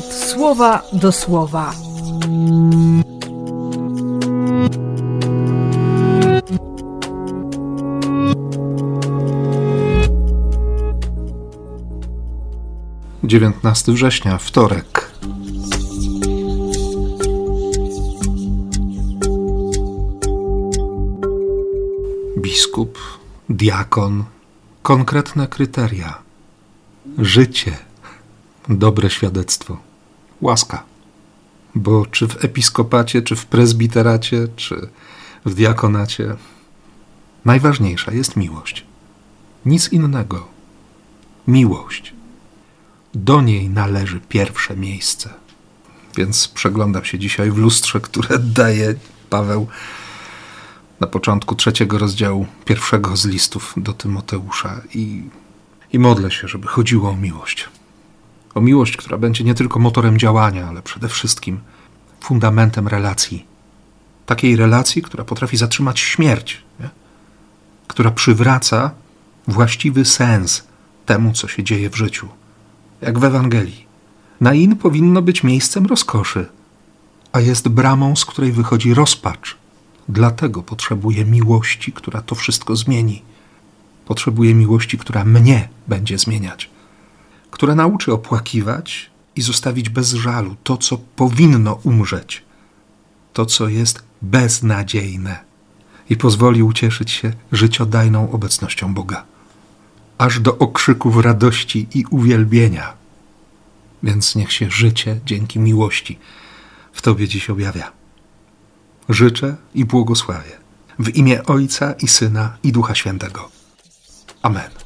słowa do słowa. Dziewiętnasty września, wtorek. Biskup, diakon, konkretne kryteria. Życie, dobre świadectwo, łaska. Bo czy w episkopacie, czy w prezbiteracie, czy w diakonacie, najważniejsza jest miłość. Nic innego. Miłość. Do niej należy pierwsze miejsce. Więc przeglądam się dzisiaj w lustrze, które daje Paweł na początku trzeciego rozdziału pierwszego z listów do Tymoteusza i, i modlę się, żeby chodziło o miłość. O miłość, która będzie nie tylko motorem działania, ale przede wszystkim fundamentem relacji. Takiej relacji, która potrafi zatrzymać śmierć, nie? która przywraca właściwy sens temu, co się dzieje w życiu. Jak w Ewangelii. Nain powinno być miejscem rozkoszy, a jest bramą, z której wychodzi rozpacz Dlatego potrzebuję miłości, która to wszystko zmieni. Potrzebuję miłości, która mnie będzie zmieniać, która nauczy opłakiwać i zostawić bez żalu to, co powinno umrzeć, to, co jest beznadziejne i pozwoli ucieszyć się życiodajną obecnością Boga, aż do okrzyków radości i uwielbienia. Więc niech się życie dzięki miłości w Tobie dziś objawia życzę i błogosławię. W imię Ojca i Syna i Ducha Świętego. Amen.